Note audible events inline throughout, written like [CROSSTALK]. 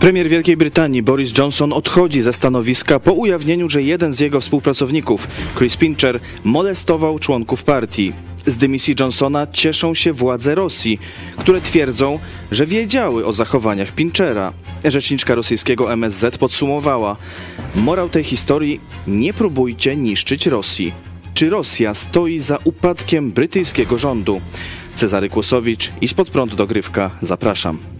Premier Wielkiej Brytanii Boris Johnson odchodzi ze stanowiska po ujawnieniu, że jeden z jego współpracowników, Chris Pincher, molestował członków partii. Z dymisji Johnsona cieszą się władze Rosji, które twierdzą, że wiedziały o zachowaniach Pinchera. Rzeczniczka rosyjskiego MSZ podsumowała: Morał tej historii nie próbujcie niszczyć Rosji. Czy Rosja stoi za upadkiem brytyjskiego rządu? Cezary Kłosowicz i spod prądu dogrywka. Zapraszam.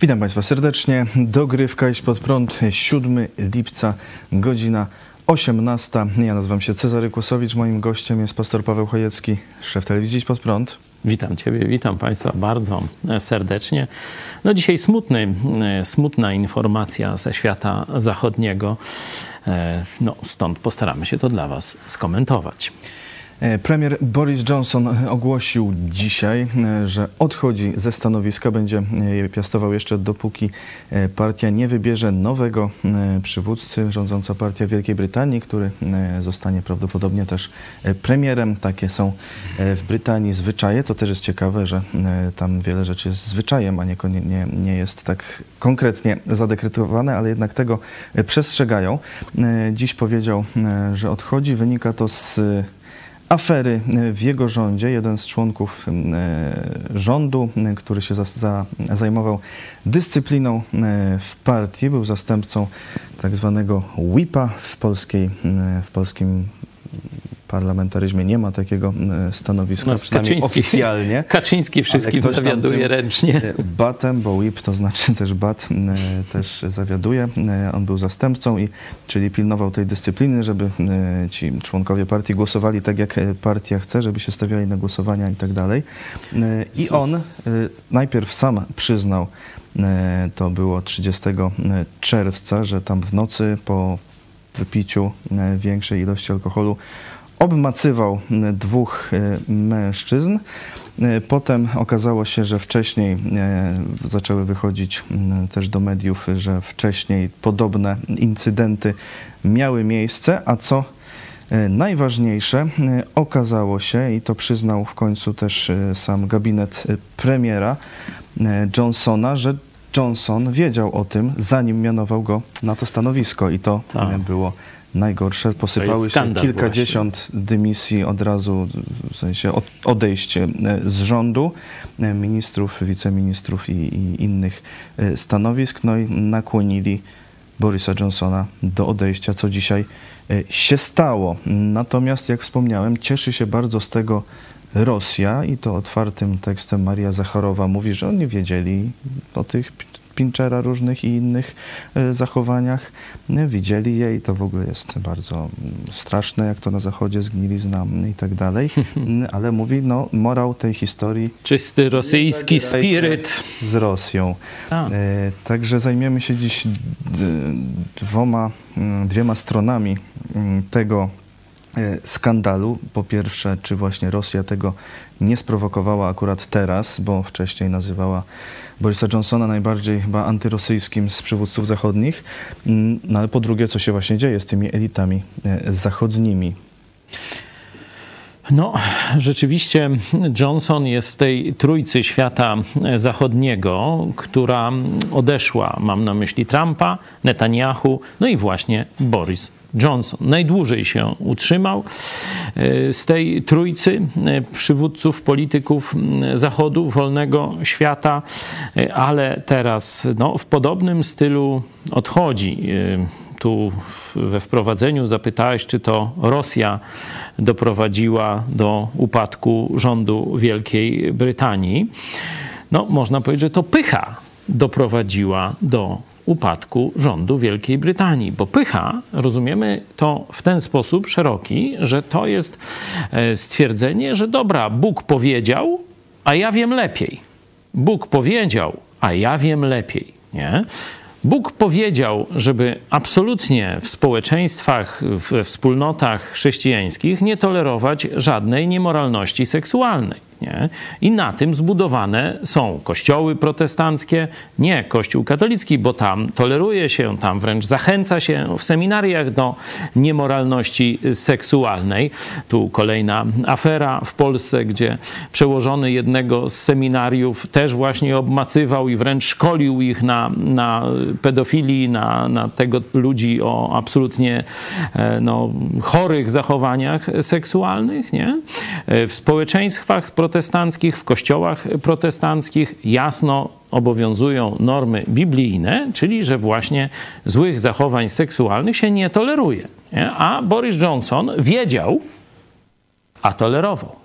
Witam Państwa serdecznie. Dogrywka iść pod prąd 7 lipca, godzina 18. Ja nazywam się Cezary Kłosowicz. Moim gościem jest pastor Paweł Chojecki, szef telewizji Idź pod prąd. Witam Ciebie, witam Państwa bardzo serdecznie. No dzisiaj smutny, smutna informacja ze świata zachodniego. No, stąd postaramy się to dla Was skomentować. E, premier Boris Johnson ogłosił dzisiaj, e, że odchodzi ze stanowiska, będzie je piastował jeszcze dopóki e, partia nie wybierze nowego przywódcy, rządząca partia Wielkiej Brytanii, który zostanie prawdopodobnie też premierem. Takie są w Brytanii zwyczaje. To też jest ciekawe, że tam wiele rzeczy jest zwyczajem, a nie, nie, nie jest tak konkretnie zadekretowane, ale jednak tego przestrzegają. Dziś powiedział, że odchodzi. Wynika to z afery e, w jego rządzie. Jeden z członków e, rządu, e, który się za, za, zajmował dyscypliną w partii, był zastępcą tak zwanego whipa w, polskiej, w polskim parlamentaryzmie nie ma takiego e, stanowiska, no, przynajmniej Kaczyński, oficjalnie. [LAUGHS] Kaczyński wszystkim zawiaduje ręcznie. E, batem, bo whip to znaczy [LAUGHS] też bat, e, też zawiaduje. On był zastępcą, i, czyli pilnował tej dyscypliny, żeby ci członkowie partii głosowali tak, jak partia chce, żeby się stawiali na głosowania i tak dalej. I on najpierw sam przyznał, to było 30 czerwca, że tam w nocy po wypiciu większej ilości alkoholu obmacywał e, dwóch e, mężczyzn. E, potem okazało się, że wcześniej zaczęły wychodzić też do mediów, że wcześniej podobne incydenty miały miejsce, a co najważniejsze, okazało się, i to przyznał w końcu też sam gabinet premiera Johnsona, że Johnson wiedział o tym, zanim mianował go na to stanowisko, i to tak. było najgorsze. Posypały się kilkadziesiąt właśnie. dymisji od razu, w sensie odejście z rządu, e, ministrów, wiceministrów i, i innych e, stanowisk, no i nakłonili Borisa Johnsona do odejścia, co dzisiaj e, się stało. Natomiast, jak wspomniałem, cieszy się bardzo z tego Rosja i to otwartym tekstem Maria Zacharowa mówi, że oni wiedzieli o tych Pinchera różnych i innych e, zachowaniach. Widzieli je i to w ogóle jest bardzo mm, straszne, jak to na zachodzie zgnilizna i tak dalej. [LAUGHS] Ale mówi, no morał tej historii... Czysty rosyjski spiryt. Z Rosją. A. E, także zajmiemy się dziś dwoma, mm, dwiema stronami mm, tego e, skandalu. Po pierwsze, czy właśnie Rosja tego nie sprowokowała akurat teraz, bo wcześniej nazywała Borisa Johnsona najbardziej chyba antyrosyjskim z przywódców zachodnich. Mm, no ale po drugie, co się właśnie dzieje z tymi elitami e, zachodnimi? No, rzeczywiście Johnson jest tej trójcy świata zachodniego, która odeszła, mam na myśli Trumpa, Netanyahu, no i właśnie Boris Johnson. Najdłużej się utrzymał e, z tej trójcy e, przywódców, polityków Zachodu, wolnego świata, e, ale teraz no, w podobnym stylu odchodzi. Tu we wprowadzeniu zapytałeś, czy to Rosja doprowadziła do upadku rządu Wielkiej Brytanii. No, można powiedzieć, że to pycha doprowadziła do upadku rządu Wielkiej Brytanii. Bo pycha, rozumiemy to w ten sposób szeroki, że to jest e, stwierdzenie, że dobra, Bóg powiedział, a ja wiem lepiej. Bóg powiedział, a ja wiem lepiej. Nie? Bóg powiedział, żeby absolutnie w społeczeństwach, w wspólnotach chrześcijańskich nie tolerować żadnej niemoralności seksualnej. Nie? I na tym zbudowane są kościoły protestanckie, nie kościół katolicki, bo tam toleruje się, tam wręcz zachęca się w seminariach do niemoralności seksualnej. Tu kolejna afera w Polsce, gdzie przełożony jednego z seminariów też właśnie obmacywał i wręcz szkolił ich na, na pedofilii, na, na tego ludzi o absolutnie e, no, chorych zachowaniach seksualnych. Nie? E, w społeczeństwach protestanckich protestanckich, w kościołach protestanckich jasno obowiązują normy biblijne, czyli że właśnie złych zachowań seksualnych się nie toleruje. Nie? A Boris Johnson wiedział, a tolerował.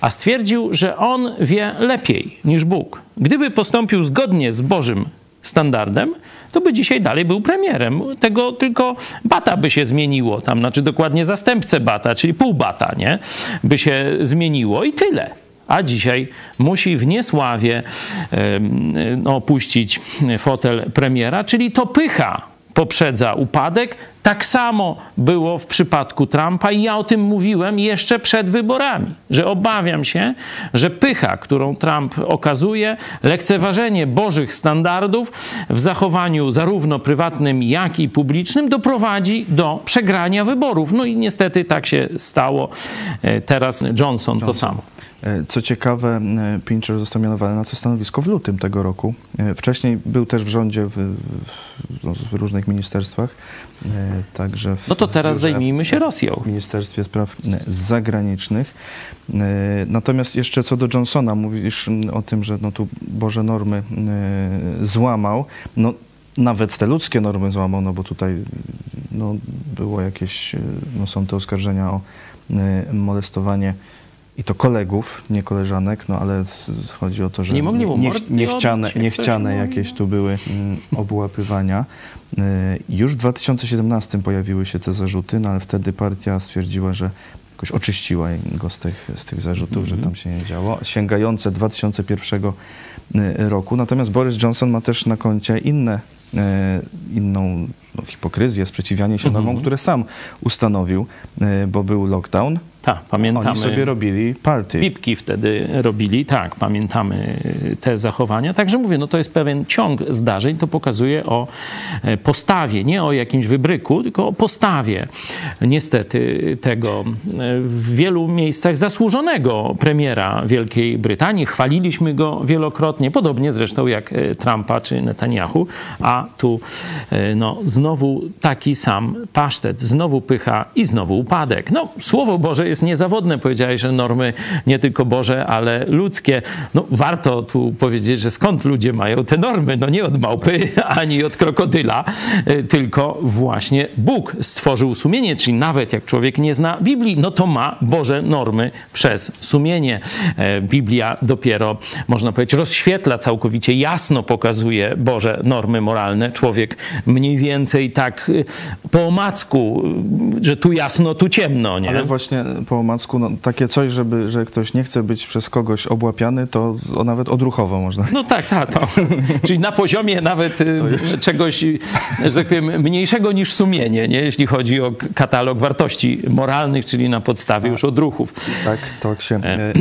A stwierdził, że on wie lepiej niż Bóg. Gdyby postąpił zgodnie z Bożym standardem, to by dzisiaj dalej był premierem. Tego tylko bata by się zmieniło, tam, znaczy dokładnie zastępcę bata, czyli pół bata, nie? By się zmieniło i tyle a dzisiaj musi w niesławie opuścić fotel premiera, czyli to pycha poprzedza upadek. Tak samo było w przypadku Trumpa i ja o tym mówiłem jeszcze przed wyborami, że obawiam się, że pycha, którą Trump okazuje, lekceważenie bożych standardów w zachowaniu zarówno prywatnym, jak i publicznym doprowadzi do przegrania wyborów. No i niestety tak się stało. E, teraz Johnson, Johnson. to samo. E, co ciekawe, e, Pincher został mianowany na to stanowisko w lutym tego roku. E, wcześniej był też w rządzie w, w, no, w różnych ministerstwach, także w, No to teraz biurze, zajmijmy się Rosją. W Ministerstwie Spraw Zagranicznych. Natomiast jeszcze co do Johnsona, mówisz o tym, że no tu Boże normy złamał. No, nawet te ludzkie normy złamał, no bo tutaj no, było jakieś, no są te oskarżenia o molestowanie i to kolegów, nie koleżanek, no ale chodzi o to, że nie mogli mu nie, niechciane, niechciane jakieś tu były mm, obłapywania. Y, już w 2017 pojawiły się te zarzuty, no ale wtedy partia stwierdziła, że jakoś oczyściła go z tych, z tych zarzutów, mm -hmm. że mhm. tam się nie działo, sięgające 2001 y, roku. Natomiast Boris Johnson ma też na koncie inne, y, inną no, hipokryzję, sprzeciwianie się mm -hmm. normom, które sam ustanowił, bo był lockdown, tak, pamiętamy. Oni sobie robili party. Pipki wtedy robili, tak, pamiętamy te zachowania. Także mówię, no to jest pewien ciąg zdarzeń, to pokazuje o e, postawie, nie o jakimś wybryku, tylko o postawie niestety tego e, w wielu miejscach zasłużonego premiera Wielkiej Brytanii. Chwaliliśmy go wielokrotnie, podobnie zresztą jak e, Trumpa czy Netanyahu, a tu no, znowu taki sam pasztet, znowu pycha i znowu upadek. No, Słowo Boże jest niezawodne. Powiedziałeś, że normy nie tylko Boże, ale ludzkie. No, warto tu powiedzieć, że skąd ludzie mają te normy? No nie od małpy [LAUGHS] ani od krokodyla, e, tylko właśnie Bóg stworzył sumienie, czyli nawet jak człowiek nie zna Biblii, no to ma Boże normy przez sumienie. E, Biblia dopiero, można powiedzieć, rozświetla całkowicie, jasno pokazuje Boże normy moralne. Człowiek mniej więcej tak e, po omacku, że tu jasno, tu ciemno, nie? Ale właśnie po omacku, no, takie coś, żeby, że ktoś nie chce być przez kogoś obłapiany, to o, nawet odruchowo można. No tak, tak. To. [LAUGHS] Czyli na poziomie nawet y, czegoś, że tak powiem, mniejszego niż sumienie, nie? jeśli chodzi o katalog wartości moralnych, czyli na podstawie tak. już odruchów. Tak, to się... E, e,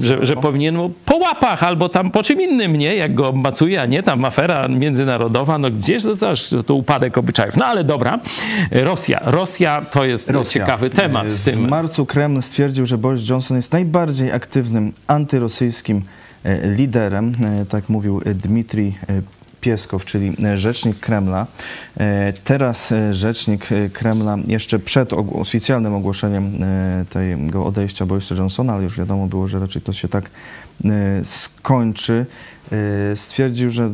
[CLEARS THROAT] że, że powinien no, po łapach albo tam po czym innym, nie? Jak go obmacuje, a nie tam afera międzynarodowa, no gdzieś to też to upadek obyczajów. No ale dobra, Rosja. Rosja to jest Rosja. ciekawy temat w tym. W marcu Kreml stwierdził, że Boris Johnson jest najbardziej aktywnym antyrosyjskim e, liderem. E, tak mówił Dmitrij e, Pieskow, czyli rzecznik Kremla. Teraz rzecznik Kremla jeszcze przed oficjalnym ogłoszeniem tego odejścia Borisa Johnsona, ale już wiadomo było, że raczej to się tak skończy, stwierdził, że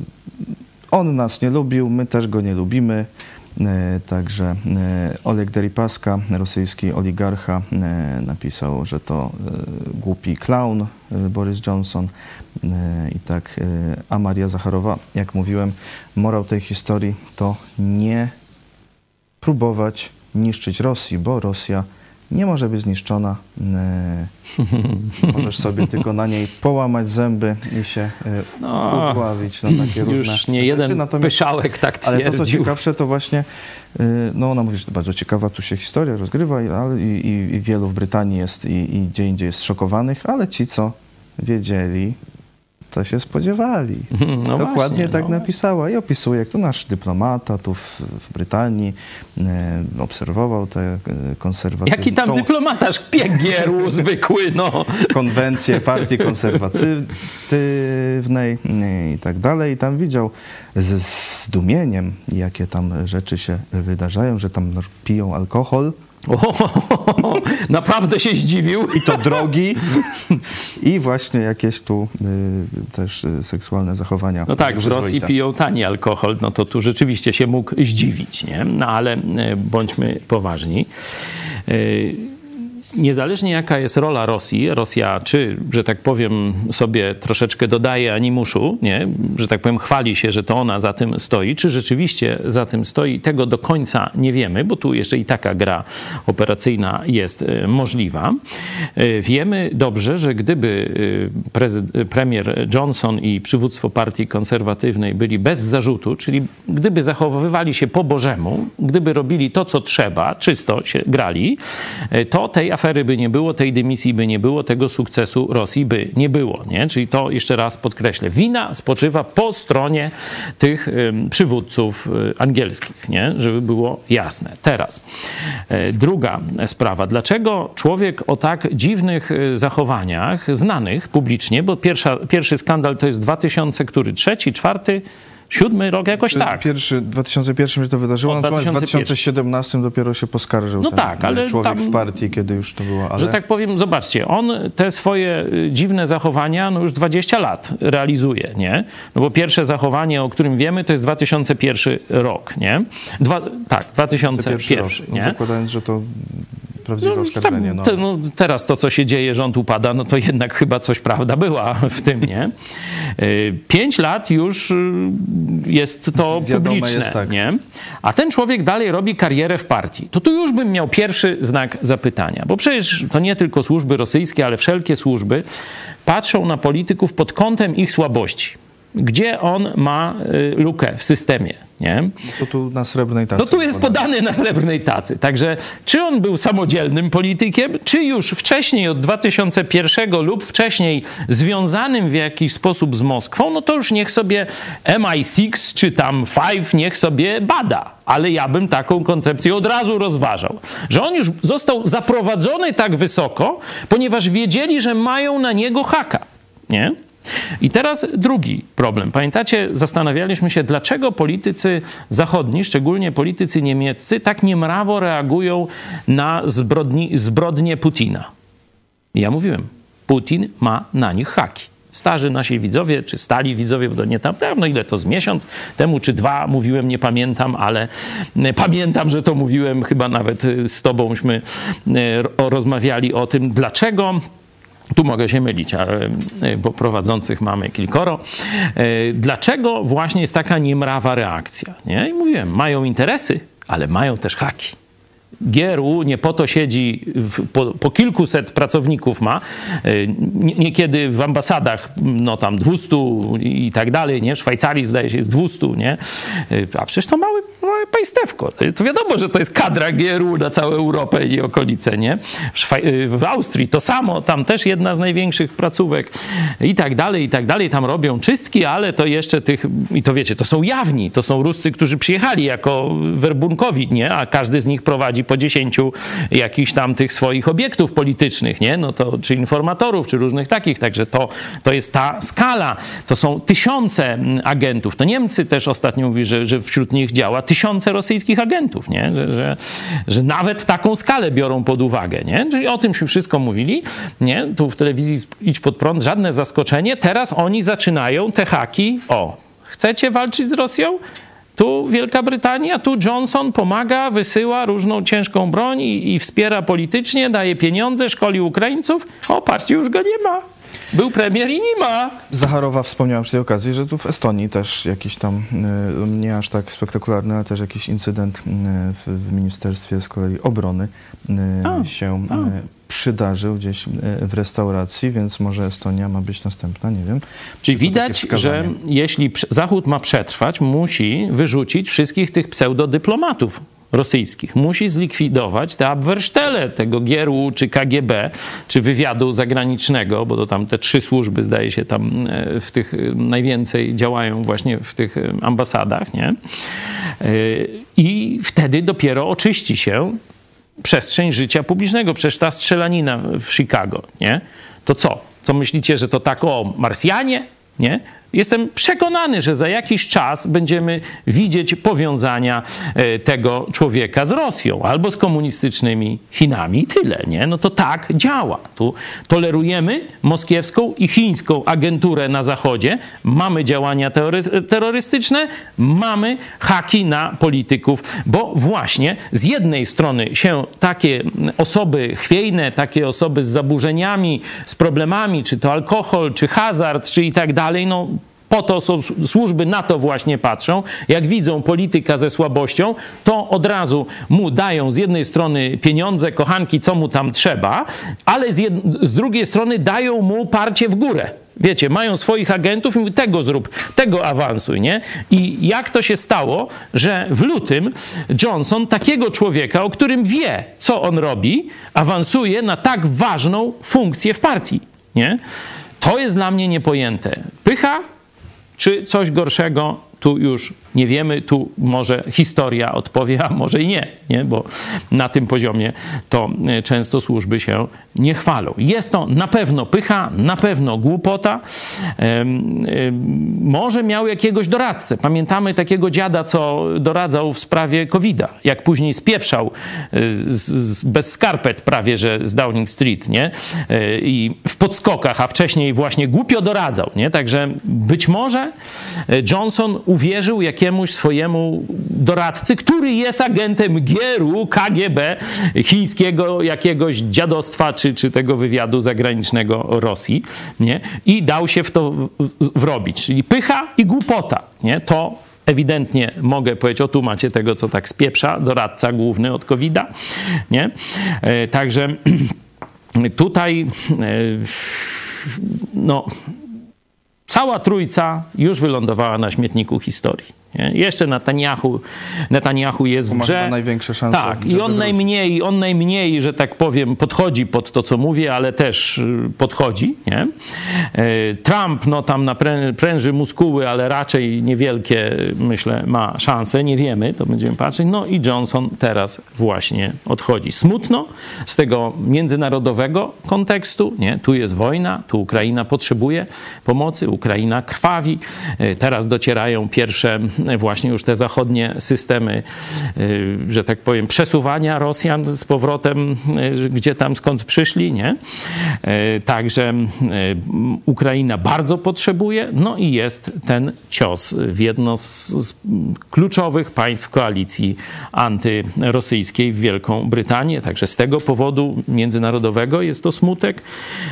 on nas nie lubił, my też go nie lubimy. E, także e, Oleg Deripaska, rosyjski oligarcha, e, napisał, że to głupi clown Boris Johnson i tak. A Maria Zacharowa, jak mówiłem, morał tej historii to nie próbować niszczyć Rosji, bo Rosja nie może być zniszczona. E, możesz sobie [LAUGHS] tylko na niej połamać zęby i się e, No, udławić. No, takie różne Już nie rzeczy. jeden Natomiast- pyszałek tak ale twierdził. to, co ciekawsze, to właśnie, y, no ona mówi, że to bardzo ciekawa tu się historia rozgrywa, i- ale i, i, i wielu w Brytanii jest i, i gdzie indziej jest szokowanych, ale ci, co wiedzieli, to się spodziewali. [LAUGHS] No Dokładnie właśnie, tak no. napisała i opisuje, jak to nasz dyplomata tu w, w Brytanii e, obserwował te e, konserwatywne... Jaki tam tą dyplomatarz piegierł [LAUGHS] zwykły, no. konwencję partii konserwatywnej e, i tak dalej. I tam widział ze zdumieniem, jakie tam rzeczy się wydarzają, że tam piją alkohol O, [LAUGHS] naprawdę się zdziwił. i to drogi i właśnie jakieś tu y, też y, seksualne zachowania. No tak, w Rosji piją tani alkohol, no to tu rzeczywiście się mógł zdziwić, nie? No ale e, bądźmy poważni. E, Niezależnie jaka jest rola Rosji, Rosja czy, że tak powiem, sobie troszeczkę dodaje animuszu, nie? że tak powiem, chwali się, że to ona za tym stoi, czy rzeczywiście za tym stoi, tego do końca nie wiemy, bo tu jeszcze i taka gra operacyjna jest e, możliwa. E, Wiemy dobrze, że gdyby e, premier Johnson i przywództwo partii konserwatywnej byli bez zarzutu, czyli gdyby zachowywali się po Bożemu, gdyby robili to, co trzeba, czysto się grali, to tej afery by nie było, tej dymisji by nie było, tego sukcesu Rosji by nie było. Nie? Czyli to jeszcze raz podkreślę. Wina spoczywa po stronie tych przywódców e, angielskich, nie? żeby było jasne. Teraz e, druga sprawa. Dlaczego człowiek o tak dziwnych e, zachowaniach, znanych publicznie, bo pierwsza, pierwszy skandal to jest 2000, który? Trzeci, czwarty, siódmy rok, jakoś tak. Pierwszy, w 2001 się to wydarzyło, O, natomiast w 2001. 2017 dopiero się poskarżył No tak, ale człowiek tam- w partii, kiedy już to było. Ale Że tak powiem, zobaczcie, on te swoje y, dziwne zachowania no już 20 lat realizuje, nie? No bo pierwsze zachowanie, o którym wiemy, to jest 2001 rok, nie? Dwa, tak, 2001, pierwszy rok, no, nie? zakładając, że to prawdziwe No, oskarżenie. No. no, teraz to, co się dzieje, rząd upada, no to jednak chyba coś prawda była w tym, nie? Y, Pięć lat już y, jest to Wiadome publiczne, jest tak. nie? A ten człowiek dalej robi karierę w partii. To tu już bym miał pierwszy znak zapytania, bo przecież to nie tylko służby rosyjskie, ale wszelkie służby patrzą na polityków pod kątem ich słabości. Gdzie on ma y, lukę w systemie, nie? To tu na srebrnej tacy. No tu jest podany na srebrnej tacy. Także czy on był samodzielnym politykiem, czy już wcześniej od 2001 lub wcześniej związanym w jakiś sposób z Moskwą, no to już niech sobie MI6 czy tam Five niech sobie bada. Ale ja bym taką koncepcję od razu rozważał. Że on już został zaprowadzony tak wysoko, ponieważ wiedzieli, że mają na niego haka. Nie? I teraz drugi problem. Pamiętacie, zastanawialiśmy się, dlaczego politycy zachodni, szczególnie politycy niemieccy, tak niemrawo reagują na zbrodni, zbrodnie Putina. Ja mówiłem, Putin ma na nich haki. Starzy nasi widzowie, czy stali widzowie, bo to nie tam dawno, ile to z miesiąc temu, czy dwa mówiłem, nie pamiętam, ale e, pamiętam, że to mówiłem, chyba nawet e, z tobąśmy e, ro- rozmawiali o tym, dlaczego tu mogę się mylić, ale, e, bo prowadzących mamy kilkoro. E, Dlaczego właśnie jest taka niemrawa reakcja? Nie? I mówiłem, mają interesy, ale mają też haki. GRU nie po to siedzi, w, po, po kilkuset pracowników ma, e, nie- niekiedy w ambasadach, no tam 200 i tak dalej, nie? W Szwajcarii zdaje się jest 200, nie? A przecież to małe państewko. To wiadomo, że to jest kadra GRU na całą Europę i okolice, nie? E, w Austrii to samo, tam też jedna z największych placówek i tak dalej, i tak dalej. Tam robią czystki, ale to jeszcze tych, i to wiecie, to są jawni, to są Ruscy, którzy przyjechali jako werbunkowi, nie? A każdy z nich prowadzi po 10 jakichś tam tych swoich obiektów politycznych, nie? No to czy informatorów, czy różnych takich, także to, to jest ta skala. To są tysiące agentów. To Niemcy też ostatnio mówi, że, że wśród nich działa tysiące rosyjskich agentów, nie? Że, że, że nawet taką skalę biorą pod uwagę, nie? Czyli o tymśmy wszystko mówili, nie? Tu w telewizji Idź Pod Prąd, żadne zaskoczenie. Teraz oni zaczynają te haki, o, chcecie walczyć z Rosją? Tu Wielka Brytania, tu Johnson pomaga, wysyła różną ciężką broń i, i wspiera politycznie, daje pieniądze, szkoli Ukraińców. O, patrzcie, już go nie ma. Był premier i nie ma. Zacharowa wspomniała przy tej okazji, że tu w Estonii też jakiś tam, y, nie aż tak spektakularny, ale też jakiś incydent y, w, Ministerstwie z kolei Obrony y, A, się a. przydarzył gdzieś w restauracji, więc może Estonia ma być następna, nie wiem. Czyli widać, że jeśli Zachód ma przetrwać, musi wyrzucić wszystkich tych pseudodyplomatów rosyjskich. Musi zlikwidować te Abwehrstelle tego GRU, czy KGB, czy wywiadu zagranicznego, bo to tam te trzy służby, zdaje się, tam e, w tych e, najwięcej działają właśnie w tych e, ambasadach, nie? I wtedy dopiero oczyści się przestrzeń życia publicznego. Przecież ta strzelanina w Chicago, nie? To co? Co myślicie, że to tak o Marsjanie? Nie? Jestem przekonany, że za jakiś czas będziemy widzieć powiązania e, tego człowieka z Rosją albo z komunistycznymi Chinami tyle, nie? No to tak działa. Tu tolerujemy moskiewską i chińską agenturę na Zachodzie, mamy działania terrorystyczne, mamy haki na polityków, bo właśnie z jednej strony się takie osoby chwiejne, takie osoby z zaburzeniami, z problemami, czy to alkohol, czy hazard, czy i tak dalej, no po to są służby, na to właśnie patrzą. Jak widzą polityka ze słabością, to od razu mu dają z jednej strony pieniądze, kochanki, co mu tam trzeba, ale z, z drugiej strony dają mu parcie w górę. Wiecie, mają swoich agentów i mówią, tego zrób, tego awansuj, nie? I jak to się stało, że w lutym Johnson takiego człowieka, o którym wie, co on robi, awansuje na tak ważną funkcję w partii, nie? To jest dla mnie niepojęte. Pycha czy coś gorszego, tu już nie wiemy, tu może historia odpowie, a może i nie, nie? bo na tym poziomie to e, często służby się nie chwalą. Jest to na pewno pycha, na pewno głupota. Może miał jakiegoś doradcę. Pamiętamy takiego dziada, co doradzał w sprawie COVID-a, jak później spieprzał e, bez skarpet prawie, że z Downing Street, nie? E, I w podskokach, a wcześniej właśnie głupio doradzał, nie? Także być może Johnson uwierzył jakiemuś swojemu doradcy, który jest agentem GRU, KGB, chińskiego jakiegoś dziadostwa, czy, czy tego wywiadu zagranicznego Rosji, nie? I dał się w to wrobić. Czyli pycha i głupota, nie? To ewidentnie mogę powiedzieć, o tu macie tego, co tak spieprza, doradca główny od covid nie? E, Także [CLEARS THROAT] tutaj e, no, cała trójca już wylądowała na śmietniku historii. Nie? Jeszcze Netanyahu, Netanyahu jest w Ma grze. największe szanse, Tak, i on najmniej, on najmniej, że tak powiem, podchodzi pod to, co mówię, ale też y, podchodzi. Nie? E, Trump, no tam pręży muskuły, ale raczej niewielkie, myślę, ma szanse. Nie wiemy, to będziemy patrzeć. No i Johnson teraz właśnie odchodzi. Smutno z tego międzynarodowego kontekstu. Nie? Tu jest wojna, tu Ukraina potrzebuje pomocy, Ukraina krwawi. E, Teraz docierają pierwsze właśnie już te zachodnie systemy, e, że tak powiem, przesuwania Rosjan z powrotem, e, gdzie tam skąd przyszli, nie? E, Także Ukraina bardzo potrzebuje, no i jest ten cios w jedno z, z kluczowych państw koalicji antyrosyjskiej w Wielką Brytanię. Także z tego powodu międzynarodowego jest to smutek.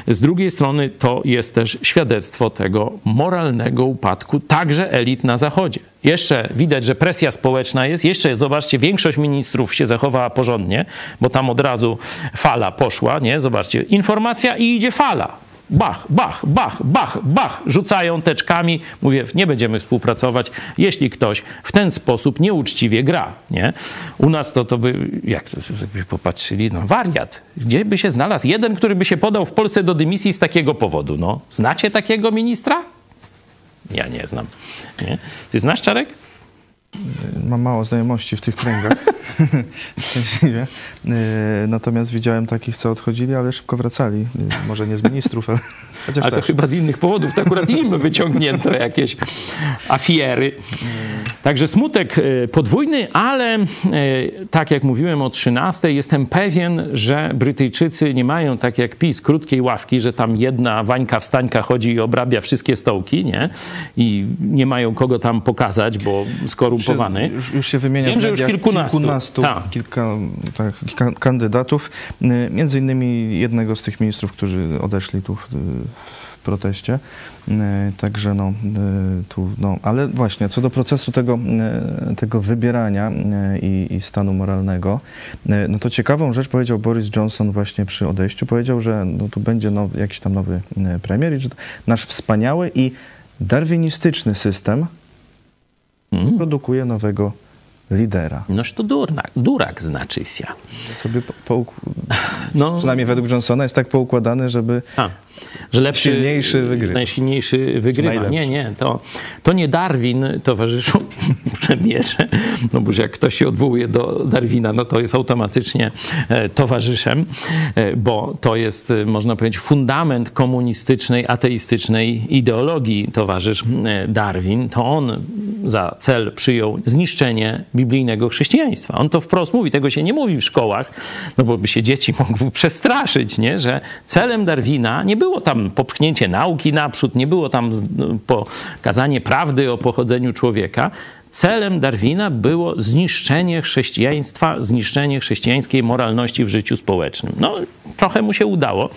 Z drugiej strony to jest też świadectwo tego moralnego upadku także elit na Zachodzie. Jeszcze widać, że presja społeczna jest. Jeszcze, zobaczcie, większość ministrów się zachowała porządnie, bo tam od razu fala poszła, nie? Zobaczcie, informacja i idzie fala. Bach, bach, bach, bach, bach, rzucają teczkami. Mówię, nie będziemy współpracować, jeśli ktoś w ten sposób nieuczciwie gra, nie? U nas to, to by, jak to popatrzyli, no wariat. Gdzie by się znalazł jeden, który by się podał w Polsce do dymisji z takiego powodu? No, znacie takiego ministra? Ja nie znam. Nie? Ty znasz Czarek? Mam mało znajomości w tych kręgach, [LAUGHS] szczęśliwie. Yy, Natomiast widziałem takich, co odchodzili, ale szybko wracali. Yy, Może nie z ministrów, ale [LAUGHS] chociaż Ale to też. chyba z innych powodów. To akurat im [LAUGHS] wyciągnięto jakieś afiery. Także smutek podwójny, ale tak jak mówiłem o 13, jestem pewien, że Brytyjczycy nie mają tak jak PiS krótkiej ławki, że tam jedna Wańka wstańka chodzi i obrabia wszystkie stołki, nie? I nie mają kogo tam pokazać, bo skorumpowany. Już, już się wymienia Wiem, w że już mediach kilkunastu. kilkunastu Tak. kilka, tak, kilka kandydatów. Yy, Między innymi jednego z tych ministrów, którzy odeszli tu w, proteście. Także no, tu, no, ale właśnie co do procesu tego, tego wybierania i, i stanu moralnego, no to ciekawą rzecz powiedział Boris Johnson właśnie przy odejściu. Powiedział, że no, tu będzie nowy, jakiś tam nowy premier i że nasz wspaniały i darwinistyczny system mm. produkuje nowego lidera. Noż to durnak, durak znaczy się. Sobie po, po, no, przynajmniej według Johnsona jest tak poukładany, żeby A, że lepszy, silniejszy wygrywa. Najsilniejszy wygrywa. Nie, nie, to, to nie Darwin, towarzyszu [LAUGHS] premierze, no bo jak ktoś się odwołuje do Darwina, no to jest automatycznie e, towarzyszem, e, bo to jest, e, można powiedzieć, fundament komunistycznej, ateistycznej ideologii towarzysz Darwin. To on za cel przyjął zniszczenie biblijnego chrześcijaństwa. On to wprost mówi, tego się nie mówi w szkołach, no bo by się dzieci [LAUGHS] mogły przestraszyć, nie? że celem Darwina nie było tam popchnięcie nauki naprzód, nie było tam pokazanie prawdy o pochodzeniu człowieka, celem Darwina było zniszczenie chrześcijaństwa, zniszczenie chrześcijańskiej moralności w życiu społecznym. No, trochę mu się udało.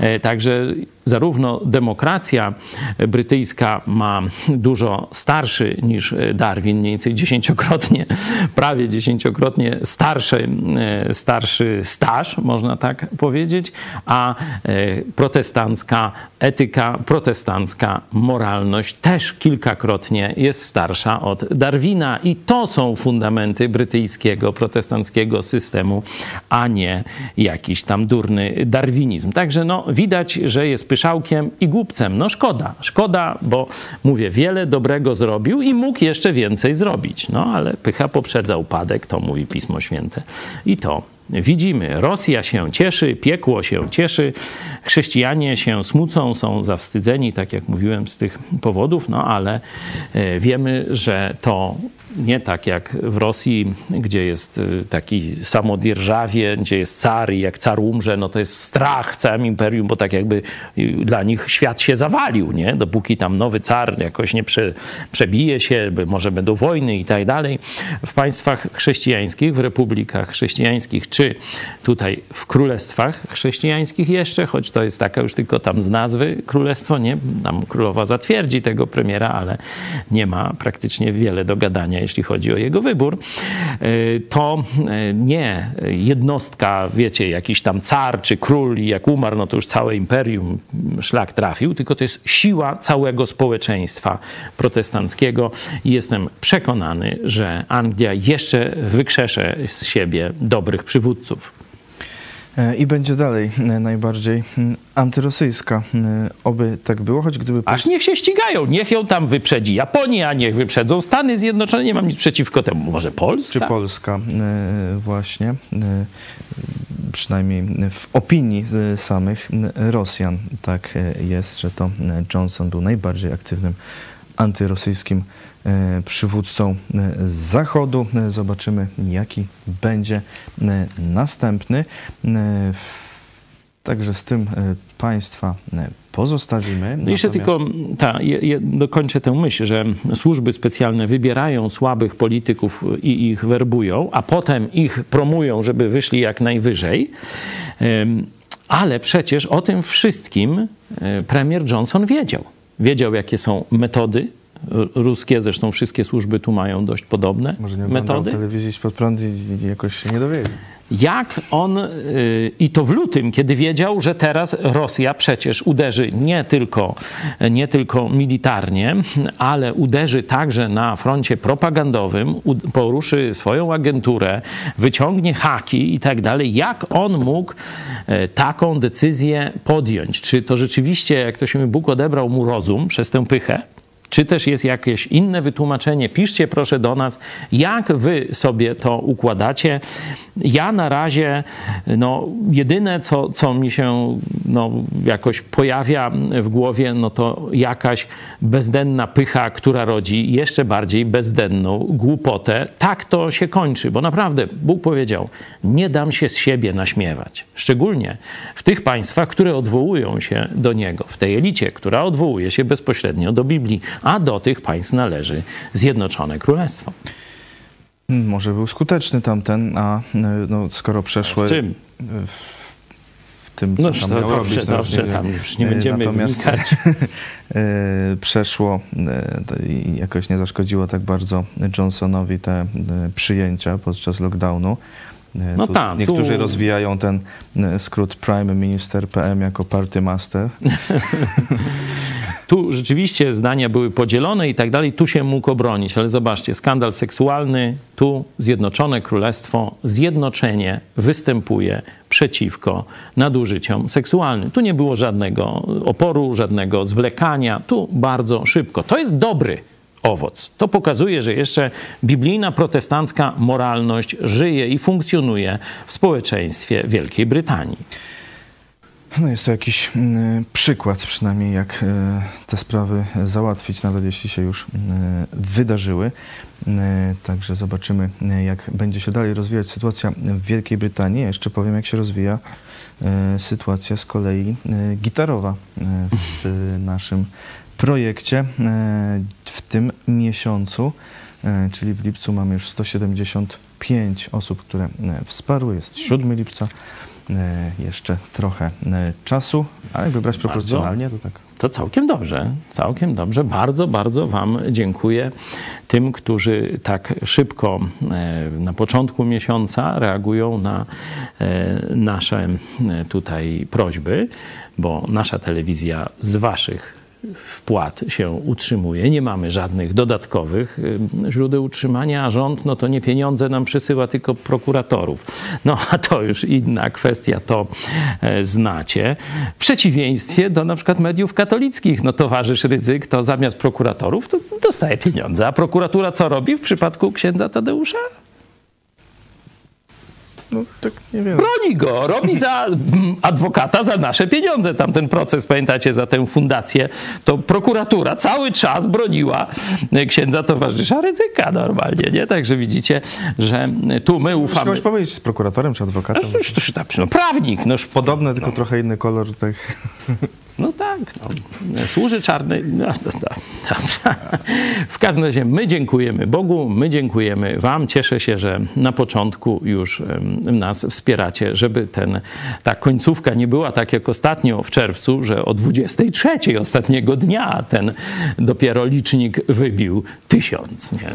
E, także zarówno demokracja brytyjska ma dużo starszy niż Darwin, mniej więcej dziesięciokrotnie, prawie dziesięciokrotnie starszy, e, starszy staż, można tak powiedzieć, a e, protestancka etyka, protestancka moralność też kilkakrotnie jest starsza od Darwina i to są fundamenty brytyjskiego protestanckiego systemu, a nie jakiś tam durny darwinizm. Także no, widać, że jest pyszałkiem i głupcem. No szkoda, szkoda, bo mówię, wiele dobrego zrobił i mógł jeszcze więcej zrobić. No ale pycha poprzedza upadek, to mówi Pismo Święte. I to widzimy. Rosja się cieszy, piekło się cieszy, chrześcijanie się smucą, są zawstydzeni, tak jak mówiłem, z tych powodów, no ale e, wiemy, że to nie tak jak w Rosji, gdzie jest y, taki samodzierżawie, gdzie jest car i jak car umrze, no to jest strach w całym imperium, bo tak jakby y, dla nich świat się zawalił, nie? Dopóki tam nowy car jakoś nie prze, przebije się, może będą wojny i tak dalej. W państwach chrześcijańskich, w republikach chrześcijańskich, czy tutaj w królestwach chrześcijańskich jeszcze, choć to jest taka już tylko tam z nazwy królestwo, nie? Tam królowa zatwierdzi tego premiera, ale nie ma praktycznie wiele do gadania jeśli chodzi o jego wybór, e, to e, nie jednostka, wiecie, jakiś tam car czy król, jak umarł, no to już całe imperium szlak trafił, tylko to jest siła całego społeczeństwa protestanckiego i jestem przekonany, że Anglia jeszcze wykrzesze z siebie dobrych przywódców. E, I będzie dalej e, najbardziej antyrosyjska. E, oby tak było, choć gdyby... Aż niech się ścigają, niech ją tam wyprzedzi Japonia, niech wyprzedzą Stany Zjednoczone, nie mam nic przeciwko temu. Może Polska? Czy Polska właśnie, przynajmniej w opinii samych Rosjan tak jest, że to Johnson był najbardziej aktywnym antyrosyjskim E, przywódcą e, z Zachodu. E, zobaczymy, jaki będzie następny. Także z tym Państwa pozostawimy. No jeszcze tylko ta, je, dokończę tę myśl, że służby specjalne wybierają słabych polityków i ich werbują, a potem ich promują, żeby wyszli jak najwyżej. Ale przecież o tym wszystkim premier Johnson wiedział. Wiedział, jakie są metody ruskie, zresztą wszystkie służby tu mają dość podobne Może nie metody. telewizji pod prąd i jakoś się nie dowiedział. Jak on, y, i to w lutym, kiedy wiedział, że teraz Rosja przecież uderzy nie tylko, nie tylko militarnie, ale uderzy także na froncie propagandowym, poruszy swoją agenturę, wyciągnie haki i tak dalej. Jak on mógł y, taką decyzję podjąć? Czy to rzeczywiście, jak to się Bóg odebrał mu rozum przez tę pychę? Czy też jest jakieś inne wytłumaczenie? Piszcie proszę do nas, jak wy sobie to układacie. Ja na razie, no, jedyne co, co mi się no, jakoś pojawia w głowie, no to jakaś bezdenna pycha, która rodzi jeszcze bardziej bezdenną głupotę. Tak to się kończy, bo naprawdę Bóg powiedział, nie dam się z siebie naśmiewać. Szczególnie w tych państwach, które odwołują się do Niego, w tej elicie, która odwołuje się bezpośrednio do Biblii a do tych państw należy Zjednoczone Królestwo. Może był skuteczny tamten, a no, skoro przeszły... W czym? tym, co No tam miał dobrze, robić. no dobrze, wiem. tam już nie E, będziemy Natomiast wnikać. [LAUGHS] e, przeszło e, i jakoś nie zaszkodziło tak bardzo Johnsonowi te e, przyjęcia podczas lockdownu. E, No tu tak, Niektórzy tu- rozwijają ten e, skrót Prime Minister PM jako Party Master. [LAUGHS] Tu rzeczywiście zdania były podzielone i tak dalej, tu się mógł obronić, ale zobaczcie, skandal seksualny, tu Zjednoczone Królestwo, zjednoczenie występuje przeciwko nadużyciom seksualnym. Tu nie było żadnego oporu, żadnego zwlekania, tu bardzo szybko. To jest dobry owoc. To pokazuje, że jeszcze biblijna protestancka moralność żyje i funkcjonuje w społeczeństwie Wielkiej Brytanii. No jest to jakiś mm, przykład przynajmniej, jak e, te sprawy załatwić, nawet jeśli się już e, wydarzyły. E, Także zobaczymy, e, jak będzie się dalej rozwijać sytuacja w Wielkiej Brytanii. Jeszcze powiem, jak się rozwija sytuacja z kolei gitarowa w naszym projekcie. W tym miesiącu, czyli w lipcu, mamy już 175 osób, które wsparły. Jest 7 lipca. E, jeszcze trochę e, czasu, ale jak wybrać proporcjonalnie, to tak. To całkiem dobrze, całkiem dobrze. Bardzo, bardzo Wam dziękuję tym, którzy tak szybko e, na początku miesiąca reagują na nasze tutaj prośby, bo nasza telewizja z Waszych wpłat się utrzymuje. Nie mamy żadnych dodatkowych y, źródeł utrzymania, a rząd no to nie pieniądze nam przysyła, tylko prokuratorów. No a to już inna kwestia, to e, znacie. W przeciwieństwie do na przykład mediów katolickich, no towarzysz Rydzyk to zamiast prokuratorów to dostaje pieniądze. A prokuratura co robi w przypadku księdza Tadeusza? No tak nie wiem. Broni go, robi za mm, adwokata za nasze pieniądze. Tamten proces, pamiętacie, za tę fundację, to prokuratura cały czas broniła e, księdza towarzysza Rydzyka normalnie, nie? Także widzicie, że tu my ufamy. kogoś powiedzieć z prokuratorem czy adwokatem. No, to się tak, no, prawnik, noż Podobne, tylko trochę inny kolor tych. No tak, no. służy czarny. No, no, no. W każdym razie my dziękujemy Bogu, my dziękujemy Wam. Cieszę się, że na początku już nas wspieracie, żeby ten, ta końcówka nie była tak jak ostatnio w czerwcu, że o 23 ostatniego dnia ten dopiero licznik wybił tysiąc. Nie?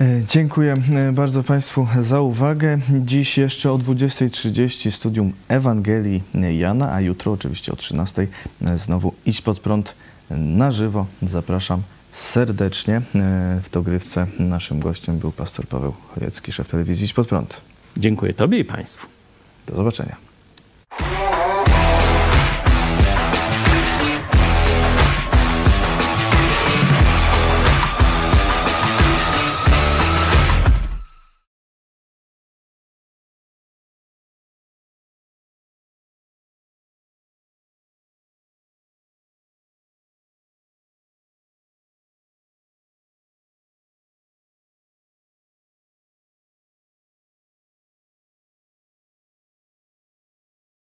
E, Dziękuję e, bardzo Państwu za uwagę. Dziś jeszcze o 20.30 studium Ewangelii Jana, a jutro oczywiście o 13.00 e, znowu Idź pod prąd na żywo. Zapraszam serdecznie. W dogrywce naszym gościem był pastor Paweł Chojecki, szef telewizji Idź pod prąd. Dziękuję Tobie i Państwu. Do zobaczenia.